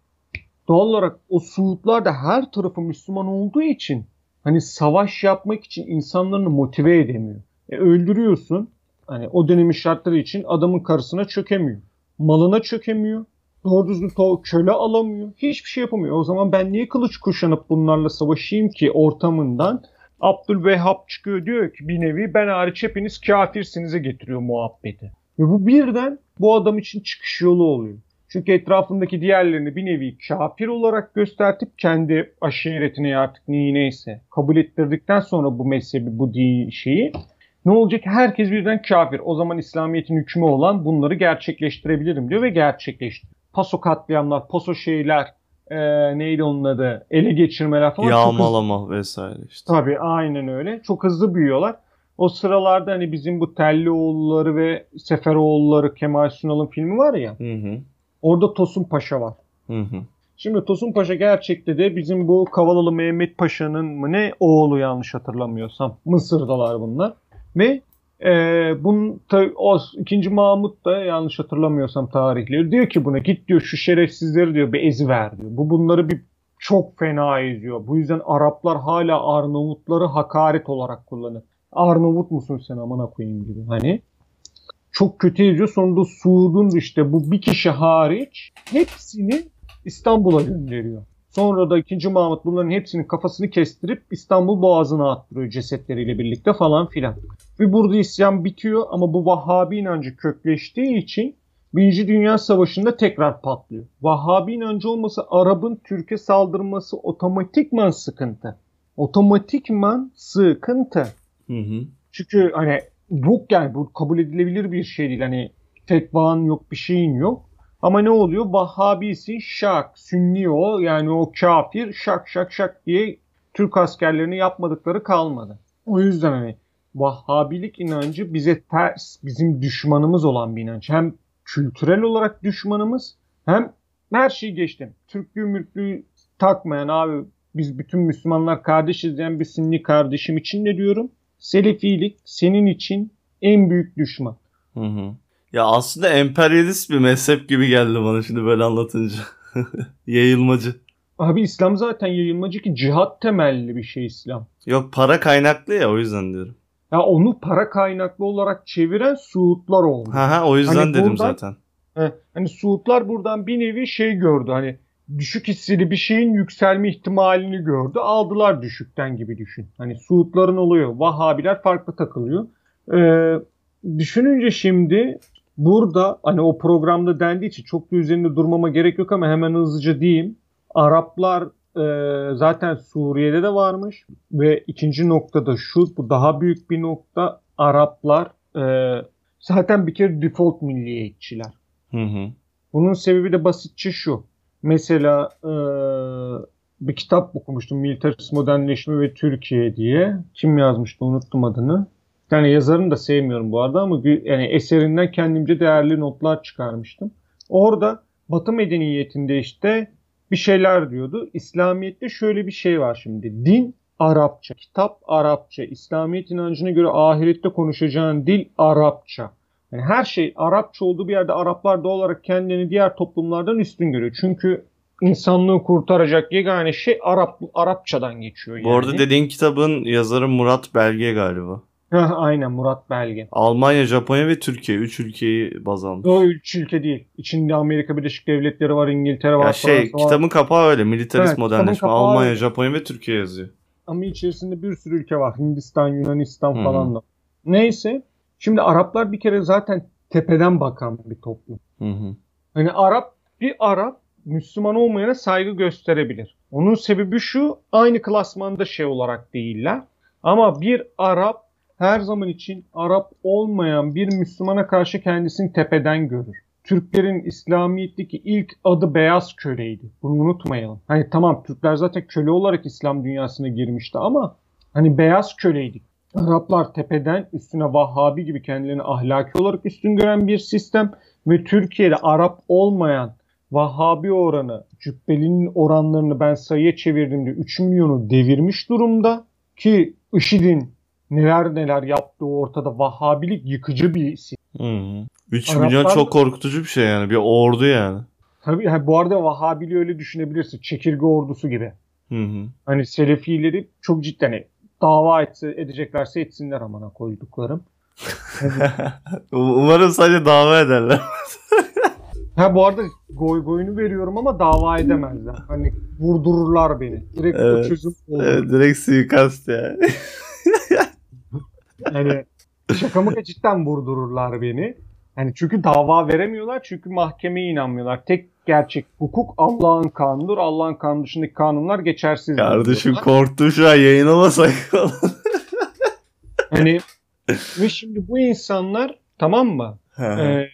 doğal olarak o Suudlar da her tarafı Müslüman olduğu için hani savaş yapmak için insanlarını motive edemiyor. E, öldürüyorsun. Hani o dönemin şartları için adamın karısına çökemiyor. Malına çökemiyor. Doğru düzgün köle alamıyor. Hiçbir şey yapamıyor. O zaman ben niye kılıç kuşanıp bunlarla savaşayım ki ortamından Abdülvehhab çıkıyor diyor ki bir nevi ben hariç hepiniz kafirsinize getiriyor muhabbeti. Ve bu birden bu adam için çıkış yolu oluyor. Çünkü etrafındaki diğerlerini bir nevi kafir olarak göstertip kendi aşiretine artık neyi neyse kabul ettirdikten sonra bu mezhebi, bu din şeyi ne olacak? Herkes birden kafir. O zaman İslamiyet'in hükmü olan bunları gerçekleştirebilirim diyor ve gerçekleştiriyor. Paso katliamlar, paso şeyler, e, neydi onun adı ele geçirmeler falan. Yağmalama hızlı... vesaire işte. Tabii aynen öyle. Çok hızlı büyüyorlar. O sıralarda hani bizim bu Tellioğulları ve Seferoğulları Kemal Sunal'ın filmi var ya. Hı hı. Orada Tosun Paşa var. Hı hı. Şimdi Tosun Paşa gerçekte de bizim bu Kavalalı Mehmet Paşa'nın mı ne oğlu yanlış hatırlamıyorsam. Mısır'dalar bunlar. Ve ee, bunun o ikinci Mahmut da yanlış hatırlamıyorsam tarihleri diyor ki buna git diyor şu şerefsizleri diyor bir ezi ver diyor. Bu bunları bir çok fena eziyor. Bu yüzden Araplar hala Arnavutları hakaret olarak kullanır. Arnavut musun sen amına koyayım gibi. Hani çok kötü eziyor. Sonunda Suud'un işte bu bir kişi hariç hepsini İstanbul'a gönderiyor. Sonra da 2. Mahmut bunların hepsinin kafasını kestirip İstanbul Boğazı'na attırıyor cesetleriyle birlikte falan filan. Ve burada isyan bitiyor ama bu Vahhabi inancı kökleştiği için Birinci Dünya Savaşı'nda tekrar patlıyor. Vahhabi inancı olmasa Arap'ın Türkiye saldırması otomatikman sıkıntı. Otomatikman sıkıntı. Hı hı. Çünkü hani bu yani bu kabul edilebilir bir şey değil. Hani fetvan yok bir şeyin yok. Ama ne oluyor? Vahhabisi şak, Sünni o yani o kafir şak şak şak diye Türk askerlerini yapmadıkları kalmadı. O yüzden hani Vahhabilik inancı bize ters, bizim düşmanımız olan bir inanç. Hem kültürel olarak düşmanımız hem her şeyi geçtim. Türklüğü mülklüğü takmayan abi biz bütün Müslümanlar kardeşiz diyen bir Sünni kardeşim için de diyorum. Selefilik senin için en büyük düşman. Hı hı. Ya aslında emperyalist bir mezhep gibi geldi bana şimdi böyle anlatınca. Yayılmacı. Abi İslam zaten yayılmacı ki cihat temelli bir şey İslam. Yok para kaynaklı ya o yüzden diyorum. Ya onu para kaynaklı olarak çeviren Suudlar oldu. Ha ha o yüzden hani dedim buradan, zaten. He, hani Suudlar buradan bir nevi şey gördü hani düşük hisseli bir şeyin yükselme ihtimalini gördü. Aldılar düşükten gibi düşün. Hani Suudların oluyor. Vahabiler farklı takılıyor. Ee, düşününce şimdi burada hani o programda dendiği için çok da üzerinde durmama gerek yok ama hemen hızlıca diyeyim. Araplar e, zaten Suriye'de de varmış ve ikinci noktada şu bu daha büyük bir nokta Araplar e, zaten bir kere default milliyetçiler. Hı hı. Bunun sebebi de basitçe şu. Mesela e, bir kitap okumuştum Militarist Modernleşme ve Türkiye diye. Kim yazmıştı unuttum adını. Yani yazarını da sevmiyorum bu arada ama bir, yani eserinden kendimce değerli notlar çıkarmıştım. Orada Batı medeniyetinde işte bir şeyler diyordu. İslamiyet'te şöyle bir şey var şimdi. Din Arapça, kitap Arapça, İslamiyet inancına göre ahirette konuşacağın dil Arapça. Yani her şey Arapça olduğu bir yerde Araplar doğal olarak kendini diğer toplumlardan üstün görüyor. Çünkü insanlığı kurtaracak yegane şey Arap Arapçadan geçiyor yani. Bu arada dediğin kitabın yazarı Murat Belge galiba. Aynen Murat Belge. Almanya, Japonya ve Türkiye. Üç ülkeyi baz almış. O üç ülke değil. İçinde Amerika Birleşik Devletleri var, İngiltere var. Ya şey Fransa kitabın var. kapağı öyle. Militarist evet, modernleşme. Almanya, öyle. Japonya ve Türkiye yazıyor. Ama içerisinde bir sürü ülke var. Hindistan, Yunanistan hmm. falan da. Neyse. Şimdi Araplar bir kere zaten tepeden bakan bir toplum. Hı hı. Hani Arap bir Arap Müslüman olmayana saygı gösterebilir. Onun sebebi şu aynı klasmanda şey olarak değiller. Ama bir Arap her zaman için Arap olmayan bir Müslümana karşı kendisini tepeden görür. Türklerin İslamiyet'teki ilk adı beyaz köleydi. Bunu unutmayalım. Hani tamam Türkler zaten köle olarak İslam dünyasına girmişti ama hani beyaz köleydik. Araplar tepeden üstüne Vahhabi gibi kendilerini ahlaki olarak üstün gören bir sistem ve Türkiye'de Arap olmayan Vahhabi oranı, Cübbeli'nin oranlarını ben sayıya çevirdiğimde 3 milyonu devirmiş durumda ki IŞİD'in neler neler yaptığı ortada Vahhabilik yıkıcı bir isim. Hı. 3 Araplar, milyon çok korkutucu bir şey yani. Bir ordu yani. Tabii yani bu arada Vahhabiliği öyle düşünebilirsin. Çekirge ordusu gibi. Hı hı. Hani Selefileri çok cidden hani dava etse, edeceklerse etsinler amana koyduklarım. Umarım sadece dava ederler. ha bu arada goy goyunu veriyorum ama dava edemezler. Hani vurdururlar beni. Direkt evet. çözüm olur. Evet, direkt suikast ya. hani şaka mı cidden vurdururlar beni. Yani çünkü dava veremiyorlar çünkü mahkemeye inanmıyorlar. Tek gerçek hukuk Allah'ın kanunudur. Allah'ın kanunu dışındaki kanunlar geçersiz. Kardeşim korktu şu an yayınlamasak hani ve şimdi bu insanlar tamam mı? e,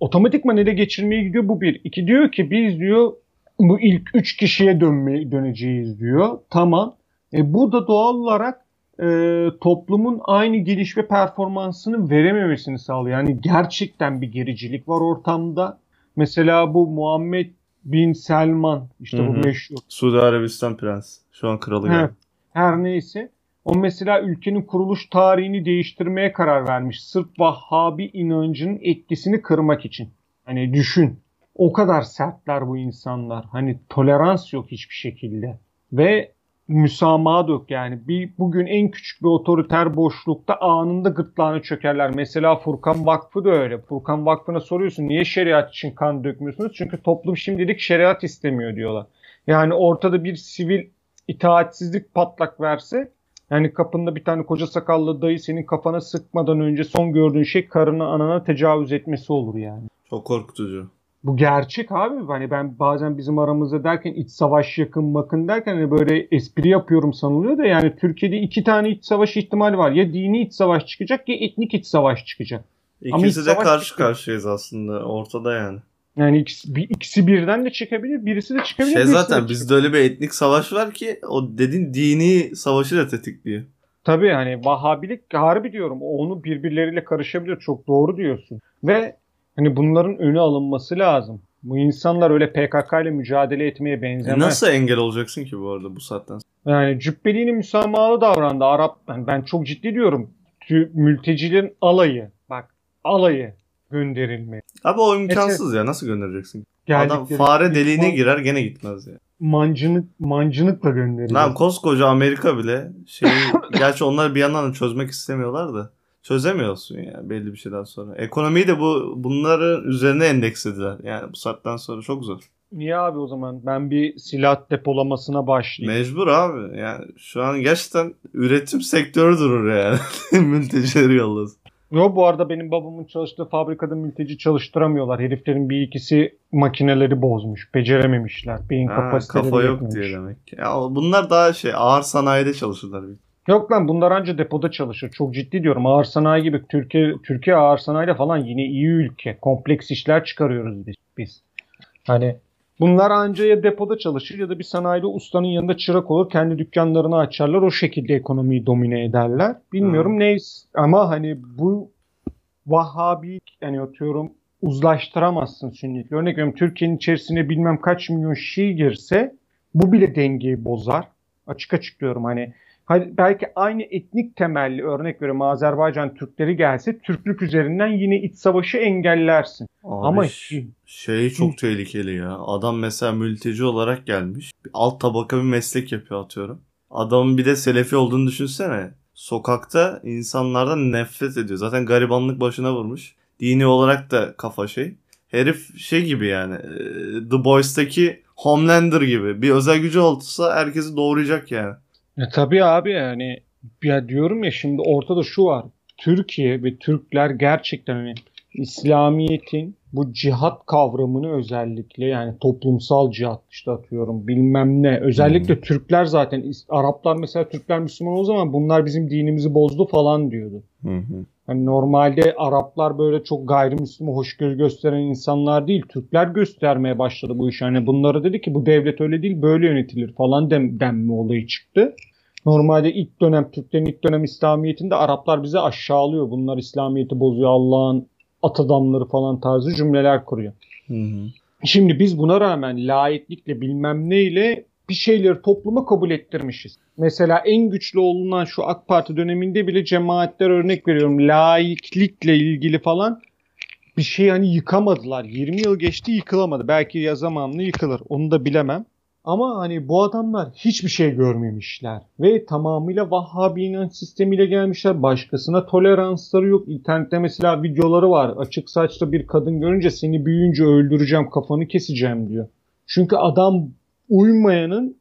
otomatikman ele geçirmeye gidiyor bu bir. İki diyor ki biz diyor bu ilk üç kişiye dönme, döneceğiz diyor. Tamam. E, bu da doğal olarak e, toplumun aynı geliş ve performansını verememesini sağlıyor. Yani gerçekten bir gericilik var ortamda. Mesela bu Muhammed bin Selman işte Hı-hı. bu meşhur. Suudi Arabistan prens. Şu an kralı gibi. Her neyse. O mesela ülkenin kuruluş tarihini değiştirmeye karar vermiş. Sırf Vahhabi inancının etkisini kırmak için. Hani düşün. O kadar sertler bu insanlar. Hani tolerans yok hiçbir şekilde. Ve müsamaha yok yani. Bir, bugün en küçük bir otoriter boşlukta anında gırtlağını çökerler. Mesela Furkan Vakfı da öyle. Furkan Vakfı'na soruyorsun niye şeriat için kan dökmüyorsunuz? Çünkü toplum şimdilik şeriat istemiyor diyorlar. Yani ortada bir sivil itaatsizlik patlak verse yani kapında bir tane koca sakallı dayı senin kafana sıkmadan önce son gördüğün şey karına anana tecavüz etmesi olur yani. Çok korkutucu. Bu gerçek abi. Hani ben bazen bizim aramızda derken iç savaş yakın bakın derken hani böyle espri yapıyorum sanılıyor da yani Türkiye'de iki tane iç savaş ihtimali var. Ya dini iç savaş çıkacak ya etnik iç savaş çıkacak. İkisi de karşı çıkacak. karşıyayız aslında ortada yani. Yani ikisi, bir, ikisi birden de çıkabilir, birisi de çıkabilir. Şey zaten bizde öyle bir etnik savaş var ki o dedin dini savaşı da tetikliyor. Tabii hani Vahabilik harbi diyorum onu birbirleriyle karışabilir çok doğru diyorsun. Ve hani bunların önü alınması lazım. Bu insanlar öyle PKK ile mücadele etmeye e benzemez. E nasıl engel olacaksın ki bu arada bu saatten sonra? Yani Cübbeli'nin müsamahalı davrandı. Arap yani ben çok ciddi diyorum. Mültecilerin alayı bak alayı gönderilme. Abi o imkansız Mesela, ya nasıl göndereceksin? Adam fare deliğine man, girer gene gitmez ya. Mancınık, mancınıkla gönderilir. Lan koskoca Amerika bile şeyi gerçi onlar bir yandan da çözmek istemiyorlar da çözemiyorsun ya belli bir şeyden sonra. Ekonomiyi de bu bunların üzerine endekslediler. Yani bu saatten sonra çok zor. Niye abi o zaman? Ben bir silah depolamasına başlayayım. Mecbur abi. Yani şu an gerçekten üretim sektörü durur yani. Mültecileri yollasın. Yo bu arada benim babamın çalıştığı fabrikada mülteci çalıştıramıyorlar. Heriflerin bir ikisi makineleri bozmuş. Becerememişler. Beyin ha, kapasiteleri Kafa yok yetmemiş. diye demek. Ya bunlar daha şey ağır sanayide çalışırlar. Yok lan bunlar anca depoda çalışır. Çok ciddi diyorum. Ağır sanayi gibi Türkiye Türkiye ağır sanayide falan yine iyi ülke. Kompleks işler çıkarıyoruz biz. biz. Hani bunlar anca ya depoda çalışır ya da bir sanayide ustanın yanında çırak olur. Kendi dükkanlarını açarlar. O şekilde ekonomiyi domine ederler. Bilmiyorum hmm. neyse ama hani bu Vahhabi yani atıyorum uzlaştıramazsın sünnitle. Örnek veriyorum Türkiye'nin içerisine bilmem kaç milyon Şii girse bu bile dengeyi bozar. Açık açık diyorum hani belki aynı etnik temelli örnek veriyorum Azerbaycan Türkleri gelse Türklük üzerinden yine iç savaşı engellersin. Abi, Ama şey çok tehlikeli ya. Adam mesela mülteci olarak gelmiş. Bir alt tabaka bir meslek yapıyor atıyorum. Adamın bir de selefi olduğunu düşünsene. Sokakta insanlardan nefret ediyor. Zaten garibanlık başına vurmuş. Dini olarak da kafa şey. Herif şey gibi yani. The Boys'taki Homelander gibi. Bir özel gücü olsa herkesi doğrayacak yani. E tabii abi yani ya diyorum ya şimdi ortada şu var. Türkiye ve Türkler gerçekten hani İslamiyet'in bu cihat kavramını özellikle yani toplumsal cihat işte atıyorum bilmem ne özellikle hmm. Türkler zaten Araplar mesela Türkler Müslüman o zaman bunlar bizim dinimizi bozdu falan diyordu. Hmm. Yani normalde Araplar böyle çok gayrimüslime hoşgörü gösteren insanlar değil. Türkler göstermeye başladı bu iş. Hani bunları dedi ki bu devlet öyle değil böyle yönetilir falan dem denme olayı çıktı. Normalde ilk dönem Türklerin ilk dönem İslamiyetinde Araplar bize aşağılıyor. Bunlar İslamiyeti bozuyor Allah'ın at adamları falan tarzı cümleler kuruyor. Hı hı. Şimdi biz buna rağmen laiklikle bilmem neyle bir şeyleri topluma kabul ettirmişiz. Mesela en güçlü olunan şu AK Parti döneminde bile cemaatler örnek veriyorum laiklikle ilgili falan bir şey hani yıkamadılar. 20 yıl geçti yıkılamadı. Belki ya zamanlı yıkılır. Onu da bilemem. Ama hani bu adamlar hiçbir şey görmemişler ve tamamıyla Vahhabi inanç sistemiyle gelmişler. Başkasına toleransları yok. İnternette mesela videoları var. Açık saçlı bir kadın görünce seni büyüyünce öldüreceğim, kafanı keseceğim diyor. Çünkü adam uymayanın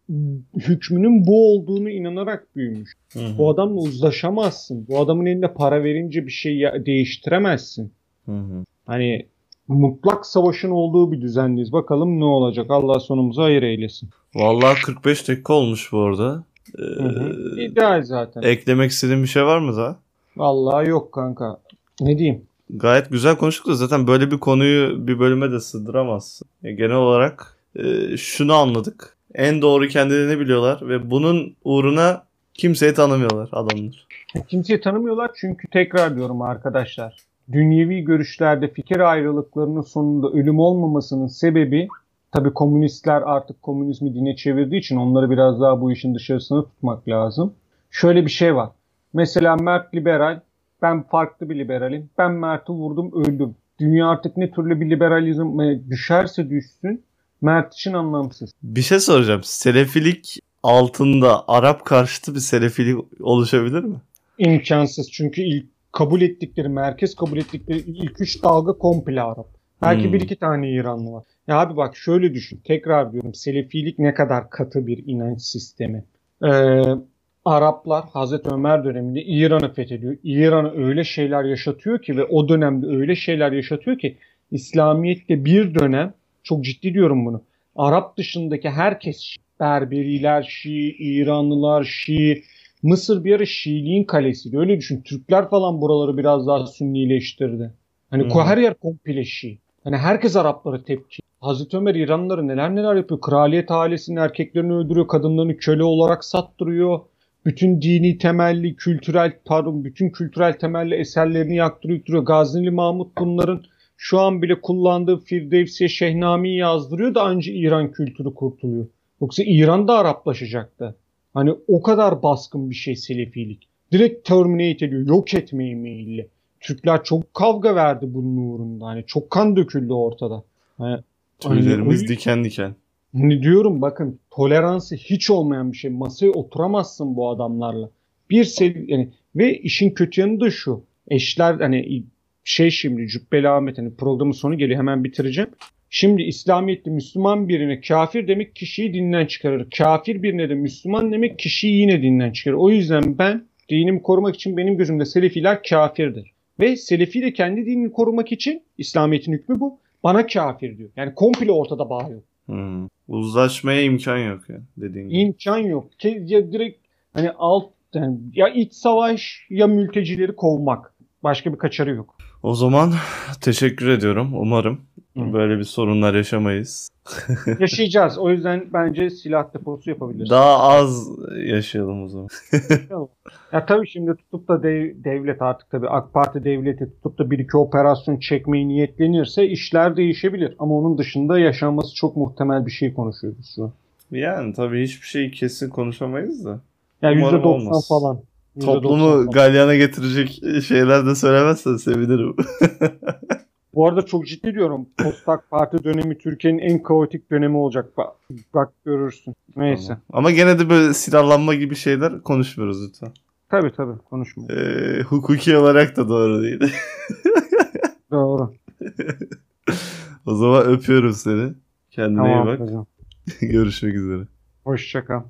hükmünün bu olduğunu inanarak büyümüş. Hı hı. Bu adamla uzlaşamazsın. Bu adamın elinde para verince bir şey değiştiremezsin. Hı hı. Hani mutlak savaşın olduğu bir düzendeyiz. Bakalım ne olacak. Allah sonumuzu hayır eylesin. Vallahi 45 dakika olmuş bu arada. Ee, İdeal zaten. Eklemek istediğin bir şey var mı daha? Vallahi yok kanka. Ne diyeyim? Gayet güzel konuştuk da zaten böyle bir konuyu bir bölüme de sığdıramazsın. genel olarak e, şunu anladık. En doğru kendilerini biliyorlar ve bunun uğruna kimseyi tanımıyorlar adamlar. Kimseyi tanımıyorlar çünkü tekrar diyorum arkadaşlar dünyevi görüşlerde fikir ayrılıklarının sonunda ölüm olmamasının sebebi tabii komünistler artık komünizmi dine çevirdiği için onları biraz daha bu işin dışarısına tutmak lazım. Şöyle bir şey var. Mesela Mert liberal, ben farklı bir liberalim. Ben Mert'i vurdum, öldüm. Dünya artık ne türlü bir liberalizm düşerse düşsün, Mert için anlamsız. Bir şey soracağım. Selefilik altında Arap karşıtı bir selefilik oluşabilir mi? İmkansız. Çünkü ilk kabul ettikleri, merkez kabul ettikleri ilk üç dalga komple Arap. Belki hmm. bir iki tane İranlı var. Ya abi bak şöyle düşün. Tekrar diyorum. Selefilik ne kadar katı bir inanç sistemi. Ee, Araplar Hazreti Ömer döneminde İran'ı fethediyor. İran'a öyle şeyler yaşatıyor ki ve o dönemde öyle şeyler yaşatıyor ki İslamiyet'te bir dönem çok ciddi diyorum bunu. Arap dışındaki herkes Berberiler Şii, İranlılar Şii, Mısır bir ara Şiiliğin kalesiydi. Öyle düşün. Türkler falan buraları biraz daha sünnileştirdi. Hani hmm. her yer komple Şii. Hani herkes Araplara tepki. Hazreti Ömer İranlıları neler neler yapıyor. Kraliyet ailesinin erkeklerini öldürüyor. Kadınlarını köle olarak sattırıyor. Bütün dini temelli, kültürel, pardon bütün kültürel temelli eserlerini yaktırıyor. Gazneli Mahmut bunların şu an bile kullandığı Firdevsiye Şehnami'yi yazdırıyor da anca İran kültürü kurtuluyor. Yoksa İran da Araplaşacaktı. Hani o kadar baskın bir şey Selefilik. Direkt terminate ediyor. Yok etmeye meyilli. Türkler çok kavga verdi bunun uğrunda. Hani çok kan döküldü ortada. Hani, Tüylerimiz hani, diken diken. Hani diyorum bakın toleransı hiç olmayan bir şey. Masaya oturamazsın bu adamlarla. Bir sevi yani ve işin kötü yanı da şu. Eşler hani şey şimdi Cübbeli Ahmet hani programın sonu geliyor hemen bitireceğim. Şimdi İslamiyet'te Müslüman birine kafir demek kişiyi dinden çıkarır. Kafir birine de Müslüman demek kişiyi yine dinden çıkarır. O yüzden ben dinimi korumak için benim gözümde Selefiler kafirdir. Ve Selefi de kendi dinini korumak için İslamiyet'in hükmü bu. Bana kafir diyor. Yani komple ortada bağ yok. Hmm. Uzlaşmaya imkan yok ya dediğin gibi. İmkan yok. Ya direkt hani alt yani ya iç savaş ya mültecileri kovmak. Başka bir kaçarı yok. O zaman teşekkür ediyorum. Umarım Hı. böyle bir sorunlar yaşamayız. Yaşayacağız. O yüzden bence silah deposu yapabiliriz. Daha az yaşayalım o zaman. ya tabii şimdi tutup da dev, devlet artık tabii AK Parti devleti tutup da bir iki operasyon çekmeyi niyetlenirse işler değişebilir. Ama onun dışında yaşanması çok muhtemel bir şey konuşuyoruz şu an. Yani tabii hiçbir şey kesin konuşamayız da. Yani %90 falan. Toplumu galyana getirecek şeyler de söylemezsen sevinirim. Bu arada çok ciddi diyorum. Postak Parti dönemi Türkiye'nin en kaotik dönemi olacak. Bak, bak görürsün. Neyse. Tamam. Ama gene de böyle silahlanma gibi şeyler konuşmuyoruz lütfen. Tabii tabii konuşmuyoruz. Ee, hukuki olarak da doğru değil. doğru. o zaman öpüyorum seni. Kendine tamam, iyi bak. Hocam. Görüşmek üzere. Hoşçakal.